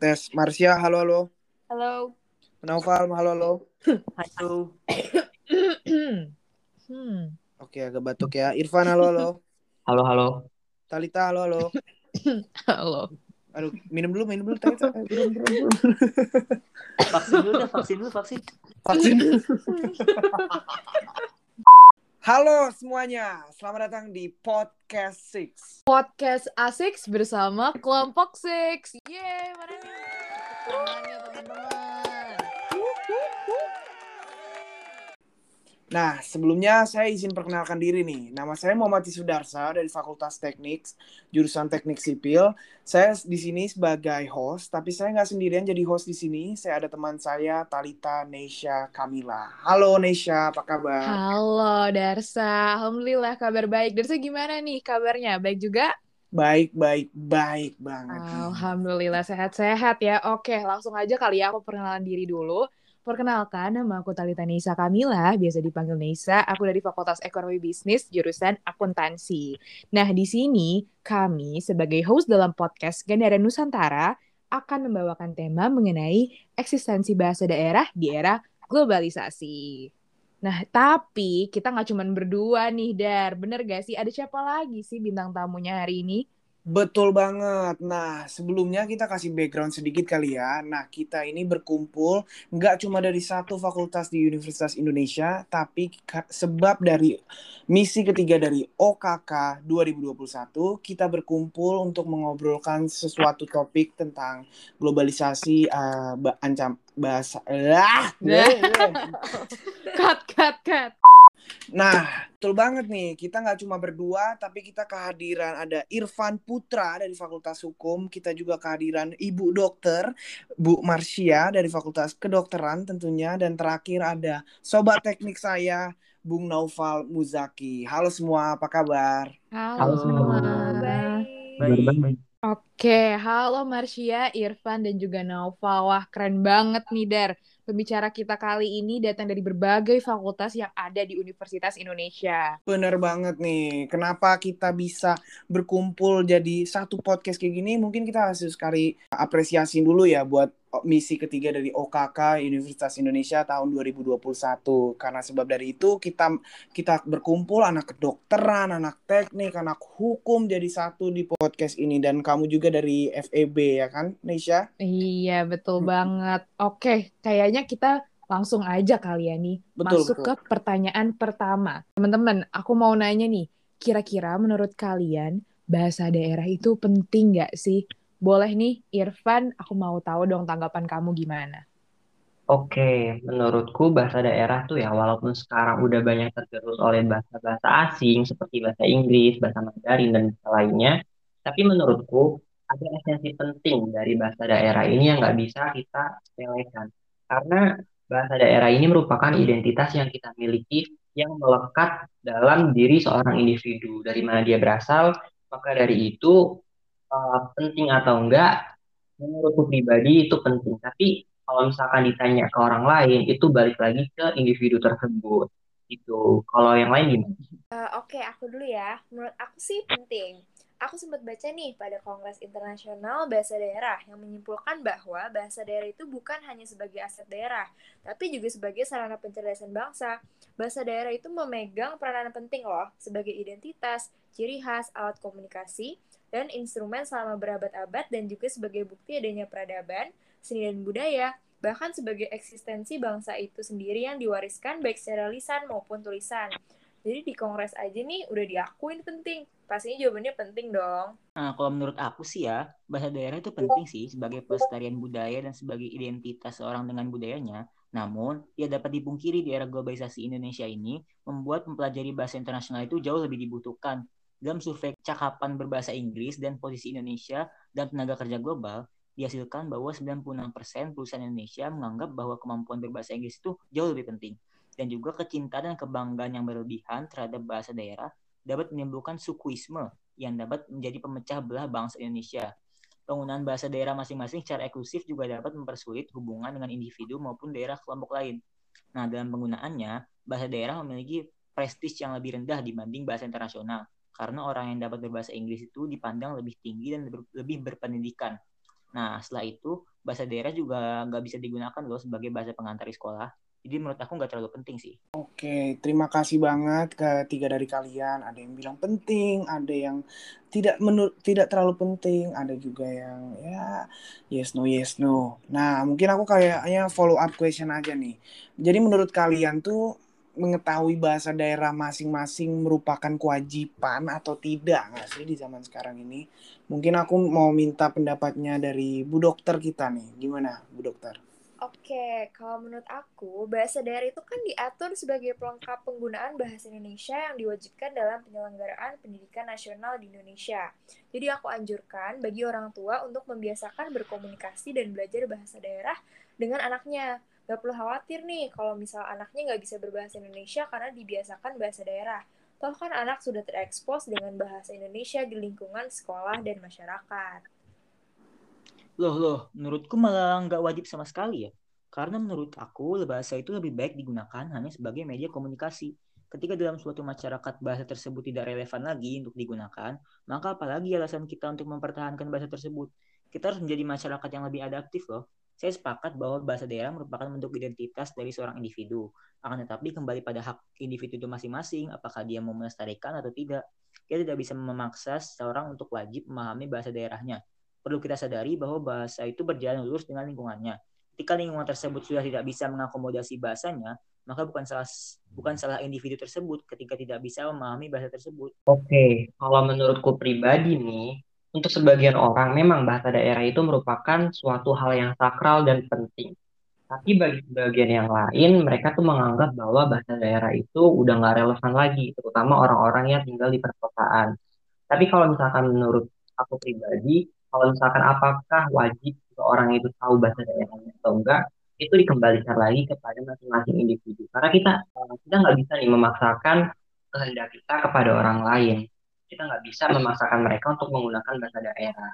tes. Marsha, halo halo. Halo. Naufal, halo halo. Halo. hmm. Oke, agak batuk ya. Irfan, halo halo. Halo, halo. Talita, halo halo. Halo. Aduh, minum dulu, minum dulu. Talita. Eh, Minum, minum, minum. Vaksin dulu vaksin dulu, vaksin. Vaksin. Halo semuanya, selamat datang di Podcast Six. Podcast Asik bersama kelompok Six. Yeay, mana nih? Tangannya teman-teman. Nah, sebelumnya saya izin perkenalkan diri nih. Nama saya Muhammad Sudarsa dari Fakultas Teknik, jurusan Teknik Sipil. Saya di sini sebagai host, tapi saya nggak sendirian jadi host di sini. Saya ada teman saya, Talita Neisha Kamila. Halo Neisha, apa kabar? Halo Darsa, Alhamdulillah kabar baik. Darsa gimana nih kabarnya? Baik juga? Baik, baik, baik banget. Alhamdulillah sehat-sehat ya. Oke, langsung aja kali ya aku perkenalan diri dulu. Perkenalkan, nama aku Talita Nisa Kamila, biasa dipanggil Nisa. Aku dari Fakultas Ekonomi Bisnis, jurusan akuntansi. Nah, di sini kami sebagai host dalam podcast Gandaran Nusantara akan membawakan tema mengenai eksistensi bahasa daerah di era globalisasi. Nah, tapi kita nggak cuma berdua nih, Dar. Bener gak sih? Ada siapa lagi sih bintang tamunya hari ini? Betul banget. Nah, sebelumnya kita kasih background sedikit kali ya. Nah, kita ini berkumpul nggak cuma dari satu fakultas di Universitas Indonesia, tapi sebab dari misi ketiga dari OKK 2021, kita berkumpul untuk mengobrolkan sesuatu topik tentang globalisasi, ba- ancam bahasa. Ah, Cut, cut, cut. Nah, betul banget nih. Kita nggak cuma berdua, tapi kita kehadiran ada Irfan Putra dari Fakultas Hukum. Kita juga kehadiran Ibu Dokter, Bu Marsia dari Fakultas Kedokteran tentunya. Dan terakhir ada Sobat Teknik saya, Bung Naufal Muzaki. Halo semua, apa kabar? Halo, Halo semua. Baik. Baik, baik. Oke, halo Marsia, Irfan, dan juga Naufal. Wah, keren banget nih, Dar. Pembicara kita kali ini datang dari berbagai fakultas yang ada di Universitas Indonesia. Bener banget nih. Kenapa kita bisa berkumpul jadi satu podcast kayak gini? Mungkin kita harus sekali apresiasi dulu ya buat misi ketiga dari OKK Universitas Indonesia tahun 2021. Karena sebab dari itu kita kita berkumpul anak kedokteran, anak teknik, anak hukum jadi satu di podcast ini dan kamu juga dari FEB ya kan, Nesha? Iya, betul Hmm. banget. Oke, kayaknya kita langsung aja kali ya nih Betul, masuk betul. ke pertanyaan pertama. Teman-teman, aku mau nanya nih, kira-kira menurut kalian bahasa daerah itu penting nggak sih? Boleh nih, Irfan, aku mau tahu dong tanggapan kamu gimana. Oke, menurutku bahasa daerah tuh ya, walaupun sekarang udah banyak tergerus oleh bahasa-bahasa asing seperti bahasa Inggris, bahasa Mandarin, dan bahasa lainnya, tapi menurutku ada esensi penting dari bahasa daerah ini yang nggak bisa kita sepelekan. Karena bahasa daerah ini merupakan identitas yang kita miliki yang melekat dalam diri seorang individu. Dari mana dia berasal, maka dari itu eh, penting atau enggak, menurutku pribadi itu penting. Tapi kalau misalkan ditanya ke orang lain, itu balik lagi ke individu tersebut. Itu. Kalau yang lain gimana? Eh, Oke, aku dulu ya. Menurut aku sih penting. Aku sempat baca nih pada Kongres Internasional Bahasa Daerah yang menyimpulkan bahwa bahasa daerah itu bukan hanya sebagai aset daerah, tapi juga sebagai sarana pencerdasan bangsa. Bahasa daerah itu memegang peranan penting loh sebagai identitas, ciri khas, alat komunikasi, dan instrumen selama berabad-abad dan juga sebagai bukti adanya peradaban, seni dan budaya, bahkan sebagai eksistensi bangsa itu sendiri yang diwariskan baik secara lisan maupun tulisan. Jadi di kongres aja nih udah diakuin penting. Pastinya jawabannya penting dong. Nah, kalau menurut aku sih ya, bahasa daerah itu penting sih sebagai pelestarian budaya dan sebagai identitas seorang dengan budayanya. Namun, ia dapat dipungkiri di era globalisasi Indonesia ini, membuat mempelajari bahasa internasional itu jauh lebih dibutuhkan. Dalam survei cakapan berbahasa Inggris dan posisi Indonesia dan tenaga kerja global, dihasilkan bahwa 96% perusahaan Indonesia menganggap bahwa kemampuan berbahasa Inggris itu jauh lebih penting. Dan juga kecintaan dan kebanggaan yang berlebihan terhadap bahasa daerah dapat menimbulkan sukuisme yang dapat menjadi pemecah belah bangsa Indonesia. Penggunaan bahasa daerah masing-masing secara eksklusif juga dapat mempersulit hubungan dengan individu maupun daerah kelompok lain. Nah, dalam penggunaannya, bahasa daerah memiliki prestis yang lebih rendah dibanding bahasa internasional, karena orang yang dapat berbahasa Inggris itu dipandang lebih tinggi dan lebih berpendidikan. Nah, setelah itu, bahasa daerah juga nggak bisa digunakan loh sebagai bahasa pengantar di sekolah. Jadi menurut aku nggak terlalu penting sih. Oke, terima kasih banget ke tiga dari kalian. Ada yang bilang penting, ada yang tidak menurut tidak terlalu penting, ada juga yang ya yes no yes no. Nah, mungkin aku kayaknya follow up question aja nih. Jadi menurut kalian tuh mengetahui bahasa daerah masing-masing merupakan kewajiban atau tidak nggak sih di zaman sekarang ini? Mungkin aku mau minta pendapatnya dari Bu Dokter kita nih. Gimana, Bu Dokter? Oke, kalau menurut aku, bahasa daerah itu kan diatur sebagai pelengkap penggunaan bahasa Indonesia yang diwajibkan dalam penyelenggaraan pendidikan nasional di Indonesia. Jadi aku anjurkan bagi orang tua untuk membiasakan berkomunikasi dan belajar bahasa daerah dengan anaknya. Gak perlu khawatir nih kalau misal anaknya nggak bisa berbahasa Indonesia karena dibiasakan bahasa daerah. Toh kan anak sudah terekspos dengan bahasa Indonesia di lingkungan sekolah dan masyarakat. Loh, loh, menurutku malah nggak wajib sama sekali ya. Karena menurut aku, bahasa itu lebih baik digunakan hanya sebagai media komunikasi. Ketika dalam suatu masyarakat bahasa tersebut tidak relevan lagi untuk digunakan, maka apalagi alasan kita untuk mempertahankan bahasa tersebut? Kita harus menjadi masyarakat yang lebih adaptif loh. Saya sepakat bahwa bahasa daerah merupakan bentuk identitas dari seorang individu. Akan tetapi kembali pada hak individu itu masing-masing, apakah dia mau melestarikan atau tidak. Kita tidak bisa memaksa seseorang untuk wajib memahami bahasa daerahnya perlu kita sadari bahwa bahasa itu berjalan lurus dengan lingkungannya. Ketika lingkungan tersebut sudah tidak bisa mengakomodasi bahasanya, maka bukan salah bukan salah individu tersebut ketika tidak bisa memahami bahasa tersebut. Oke, kalau menurutku pribadi nih, untuk sebagian orang memang bahasa daerah itu merupakan suatu hal yang sakral dan penting. Tapi bagi sebagian yang lain, mereka tuh menganggap bahwa bahasa daerah itu udah nggak relevan lagi, terutama orang-orang yang tinggal di perkotaan. Tapi kalau misalkan menurut aku pribadi, kalau misalkan apakah wajib orang itu tahu bahasa daerahnya atau enggak itu dikembalikan lagi kepada masing-masing individu karena kita eh, kita nggak bisa nih memaksakan kehendak kita kepada orang lain kita nggak bisa memaksakan mereka untuk menggunakan bahasa daerah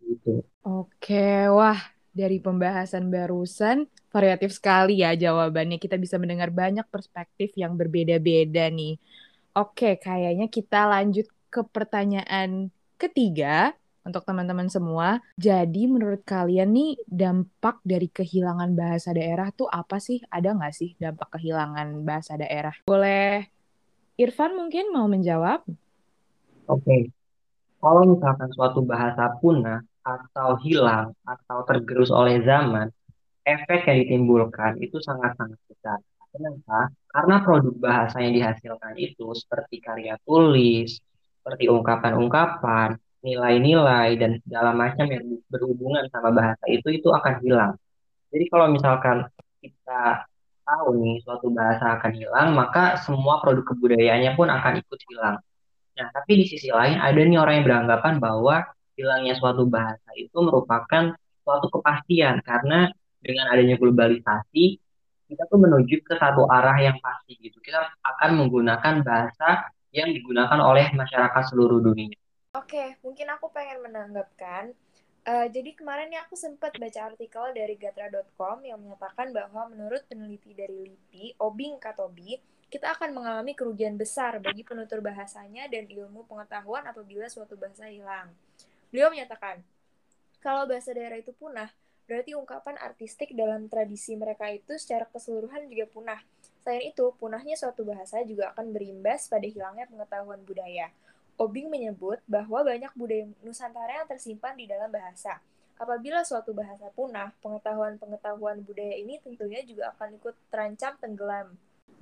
gitu oke wah dari pembahasan barusan variatif sekali ya jawabannya kita bisa mendengar banyak perspektif yang berbeda-beda nih oke kayaknya kita lanjut ke pertanyaan ketiga untuk teman-teman semua. Jadi menurut kalian nih dampak dari kehilangan bahasa daerah tuh apa sih? Ada nggak sih dampak kehilangan bahasa daerah? Boleh Irfan mungkin mau menjawab? Oke, kalau misalkan suatu bahasa punah atau hilang atau tergerus oleh zaman, efek yang ditimbulkan itu sangat-sangat besar. Kenapa? Karena produk bahasa yang dihasilkan itu seperti karya tulis, seperti ungkapan-ungkapan, nilai-nilai dan segala macam yang berhubungan sama bahasa itu itu akan hilang. Jadi kalau misalkan kita tahu nih suatu bahasa akan hilang, maka semua produk kebudayaannya pun akan ikut hilang. Nah, tapi di sisi lain ada nih orang yang beranggapan bahwa hilangnya suatu bahasa itu merupakan suatu kepastian karena dengan adanya globalisasi kita tuh menuju ke satu arah yang pasti gitu. Kita akan menggunakan bahasa yang digunakan oleh masyarakat seluruh dunia. Oke, mungkin aku pengen menanggapkan. Uh, jadi kemarin nih aku sempat baca artikel dari gatra.com yang menyatakan bahwa menurut peneliti dari LIPI, Obing Katobi, kita akan mengalami kerugian besar bagi penutur bahasanya dan ilmu pengetahuan apabila suatu bahasa hilang. Beliau menyatakan, kalau bahasa daerah itu punah, berarti ungkapan artistik dalam tradisi mereka itu secara keseluruhan juga punah. Selain itu, punahnya suatu bahasa juga akan berimbas pada hilangnya pengetahuan budaya. Obing menyebut bahwa banyak budaya Nusantara yang tersimpan di dalam bahasa. Apabila suatu bahasa punah, pengetahuan-pengetahuan budaya ini tentunya juga akan ikut terancam tenggelam.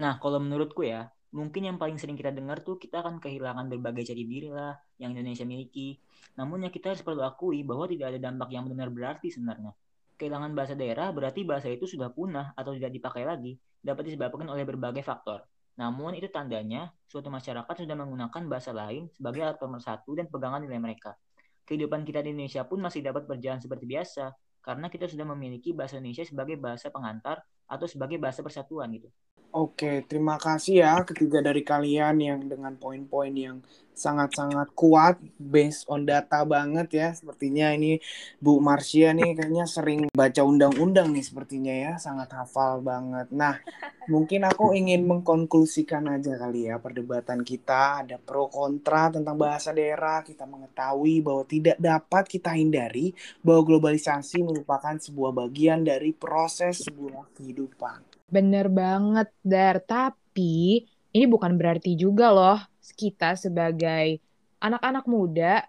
Nah, kalau menurutku ya, mungkin yang paling sering kita dengar tuh kita akan kehilangan berbagai jati diri lah yang Indonesia miliki. Namun ya kita harus perlu akui bahwa tidak ada dampak yang benar berarti sebenarnya. Kehilangan bahasa daerah berarti bahasa itu sudah punah atau tidak dipakai lagi, dapat disebabkan oleh berbagai faktor. Namun itu tandanya suatu masyarakat sudah menggunakan bahasa lain sebagai alat pemersatu dan pegangan nilai mereka. Kehidupan kita di Indonesia pun masih dapat berjalan seperti biasa karena kita sudah memiliki bahasa Indonesia sebagai bahasa pengantar atau sebagai bahasa persatuan gitu. Oke, terima kasih ya ketiga dari kalian yang dengan poin-poin yang sangat-sangat kuat based on data banget ya. Sepertinya ini Bu Marsia nih kayaknya sering baca undang-undang nih sepertinya ya, sangat hafal banget. Nah, mungkin aku ingin mengkonklusikan aja kali ya perdebatan kita ada pro kontra tentang bahasa daerah. Kita mengetahui bahwa tidak dapat kita hindari bahwa globalisasi merupakan sebuah bagian dari proses sebuah kehidupan. Bener banget, Dar. Tapi ini bukan berarti juga loh kita sebagai anak-anak muda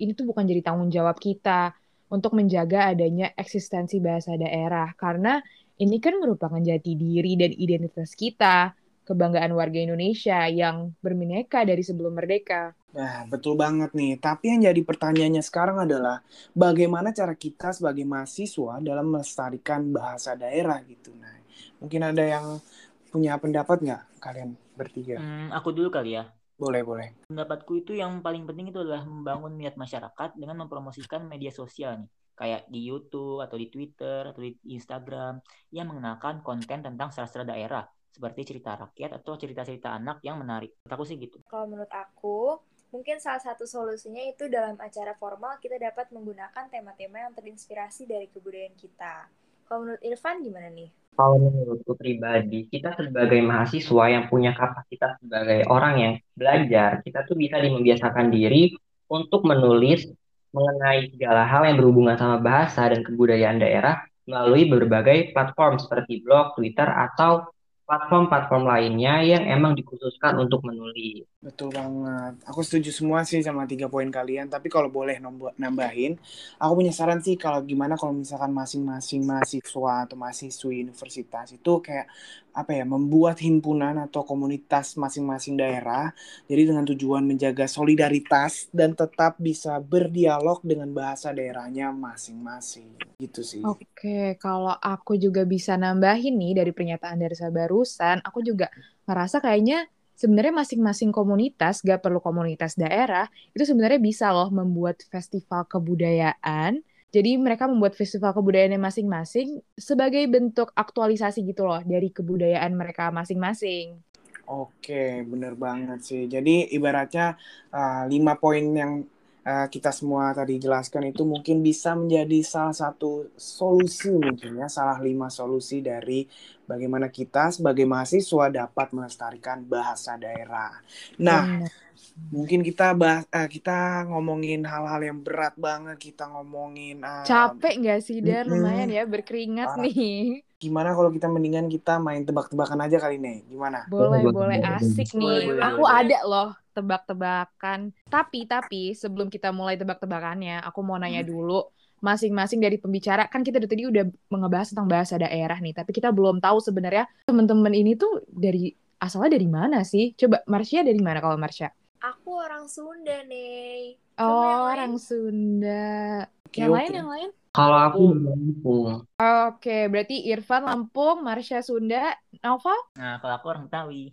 ini tuh bukan jadi tanggung jawab kita untuk menjaga adanya eksistensi bahasa daerah karena ini kan merupakan jati diri dan identitas kita, kebanggaan warga Indonesia yang bermineka dari sebelum merdeka. Nah, betul banget nih. Tapi yang jadi pertanyaannya sekarang adalah bagaimana cara kita sebagai mahasiswa dalam melestarikan bahasa daerah gitu. Nah, mungkin ada yang punya pendapat nggak kalian bertiga? Hmm, aku dulu kali ya. Boleh, boleh. Pendapatku itu yang paling penting itu adalah membangun minat masyarakat dengan mempromosikan media sosial nih. Kayak di YouTube atau di Twitter atau di Instagram yang mengenalkan konten tentang sastra daerah seperti cerita rakyat atau cerita-cerita anak yang menarik. Menurut aku sih gitu. Kalau menurut aku, mungkin salah satu solusinya itu dalam acara formal kita dapat menggunakan tema-tema yang terinspirasi dari kebudayaan kita. Kalau menurut Irfan gimana nih? Kalau menurutku pribadi, kita sebagai mahasiswa yang punya kapasitas sebagai orang yang belajar, kita tuh bisa membiasakan diri untuk menulis mengenai segala hal yang berhubungan sama bahasa dan kebudayaan daerah melalui berbagai platform seperti blog, Twitter, atau platform-platform lainnya yang emang dikhususkan untuk menulis. Betul banget. Aku setuju semua sih sama tiga poin kalian. Tapi kalau boleh nambahin, aku punya saran sih kalau gimana kalau misalkan masing-masing mahasiswa atau mahasiswi universitas itu kayak apa ya membuat himpunan atau komunitas masing-masing daerah jadi dengan tujuan menjaga solidaritas dan tetap bisa berdialog dengan bahasa daerahnya masing-masing gitu sih. Oke, kalau aku juga bisa nambahin nih dari pernyataan dari saya barusan, aku juga ngerasa kayaknya sebenarnya masing-masing komunitas, gak perlu komunitas daerah, itu sebenarnya bisa loh membuat festival kebudayaan jadi mereka membuat festival kebudayaannya masing-masing sebagai bentuk aktualisasi gitu loh dari kebudayaan mereka masing-masing. Oke, bener banget sih. Jadi ibaratnya uh, lima poin yang uh, kita semua tadi jelaskan itu mungkin bisa menjadi salah satu solusi mungkin ya, salah lima solusi dari bagaimana kita sebagai mahasiswa dapat melestarikan bahasa daerah. Nah, Bener mungkin kita bahas uh, kita ngomongin hal-hal yang berat banget kita ngomongin uh, capek nggak sih Dar lumayan ya berkeringat uh, nih gimana kalau kita mendingan kita main tebak-tebakan aja kali nih gimana boleh boleh asik nih boleh, aku boleh. ada loh tebak-tebakan tapi tapi sebelum kita mulai tebak-tebakannya aku mau nanya hmm. dulu masing-masing dari pembicara kan kita tadi udah ngebahas tentang bahasa daerah nih tapi kita belum tahu sebenarnya teman-teman ini tuh dari asalnya dari mana sih coba Marsha dari mana kalau Marsha Aku orang Sunda nih. oh, orang lain? Sunda. Yang okay. lain, yang lain? Kalau aku dari Lampung. Oke, berarti Irfan Lampung, Marsha Sunda, Nova? Nah, kalau aku orang Betawi.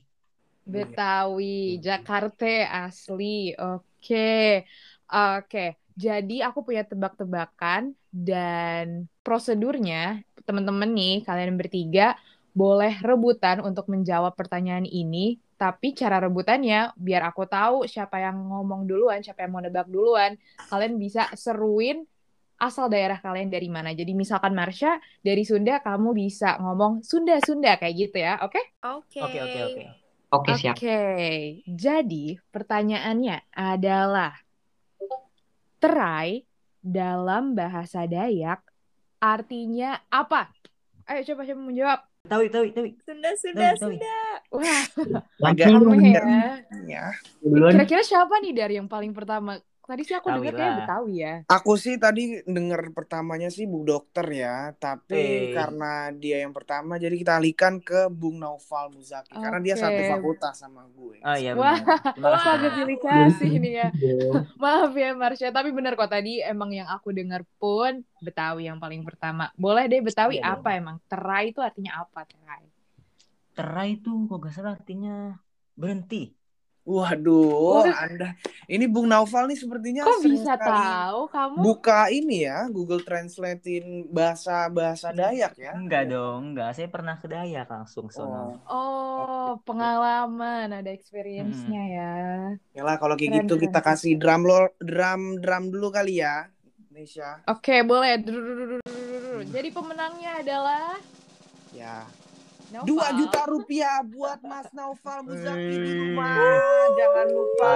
Betawi, Jakarta asli. Oke. Oke. Jadi aku punya tebak-tebakan dan prosedurnya teman-teman nih kalian bertiga boleh rebutan untuk menjawab pertanyaan ini tapi cara rebutannya, biar aku tahu siapa yang ngomong duluan, siapa yang mau nebak duluan, kalian bisa seruin asal daerah kalian dari mana. Jadi misalkan Marsha dari Sunda, kamu bisa ngomong Sunda Sunda kayak gitu ya, oke? Oke. Oke oke oke. Oke siap. Oke, jadi pertanyaannya adalah terai dalam bahasa Dayak artinya apa? Ayo coba coba menjawab. Tahu, tahu, tahu. Sunda, Sunda, Sunda. Wah, agak ya. ya. Kira-kira siapa nih dari yang paling pertama Tadi sih aku dengar kayak Betawi ya. Aku sih tadi dengar pertamanya sih Bu Dokter ya, tapi hey. karena dia yang pertama jadi kita alihkan ke Bung Naufal Muzaki okay. karena dia satu fakultas sama gue. Oh iya Wah, Wah, agak pilih kasih ini ya. Maaf ya Marsha, tapi benar kok tadi emang yang aku dengar pun Betawi yang paling pertama. Boleh deh Betawi iya, apa emang? Terai itu artinya apa terai? Terai itu kok gak salah artinya berhenti. Waduh, Anda ini Bung Naufal nih sepertinya Kok bisa tahu kamu? Buka ini ya, Google Translatein bahasa-bahasa Dayak ya. Enggak dong, enggak. Saya pernah ke Dayak langsung sono. Oh, oh pengalaman, ada experience-nya hmm. ya. Yalah kalau kayak gitu kita kasih drum lor, drum drum dulu kali ya. Indonesia. Oke, okay, boleh. Jadi pemenangnya adalah ya Dua juta rupiah buat Mas Naufal Muzaki di rumah. Jangan lupa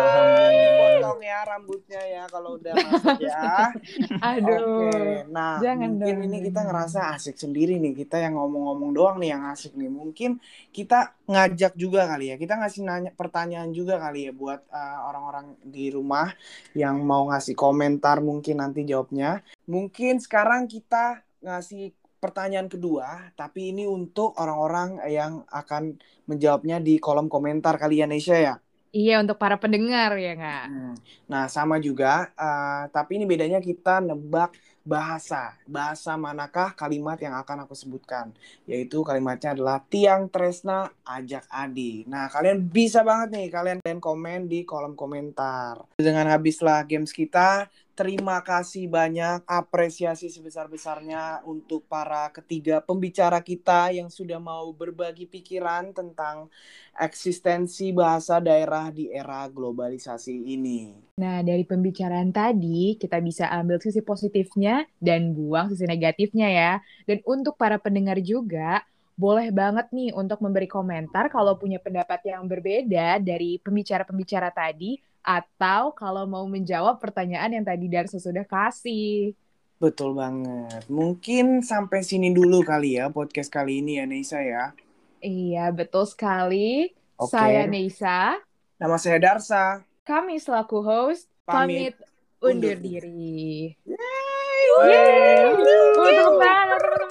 potong ya rambutnya ya kalau udah masuk ya. Aduh. Okay. Nah, Jangan mungkin dong. ini kita ngerasa asik sendiri nih. Kita yang ngomong-ngomong doang nih yang asik nih. Mungkin kita ngajak juga kali ya. Kita ngasih nanya pertanyaan juga kali ya buat uh, orang-orang di rumah yang mau ngasih komentar mungkin nanti jawabnya. Mungkin sekarang kita ngasih pertanyaan kedua, tapi ini untuk orang-orang yang akan menjawabnya di kolom komentar kali ya Nesha ya. Iya untuk para pendengar ya nggak? Hmm. Nah, sama juga, eh, tapi ini bedanya kita nebak bahasa. Bahasa manakah kalimat yang akan aku sebutkan? Yaitu kalimatnya adalah Tiang Tresna Ajak Adi. Nah, kalian bisa banget nih, kalian kalian komen di kolom komentar. Dengan habislah games kita, terima kasih banyak, apresiasi sebesar-besarnya untuk para ketiga pembicara kita yang sudah mau berbagi pikiran tentang eksistensi bahasa daerah di era globalisasi ini. Nah, dari pembicaraan tadi, kita bisa ambil sisi positifnya dan buang sisi negatifnya ya. Dan untuk para pendengar juga, boleh banget nih untuk memberi komentar kalau punya pendapat yang berbeda dari pembicara-pembicara tadi, atau kalau mau menjawab pertanyaan yang tadi Darso sudah kasih. Betul banget. Mungkin sampai sini dulu kali ya podcast kali ini ya Neisa ya. Iya, betul sekali. Oke. Saya Neisa, Nama saya Darsa. kami selaku host, Pamit pamit undur undur diri. Yeay. Untuk tangan teman-teman.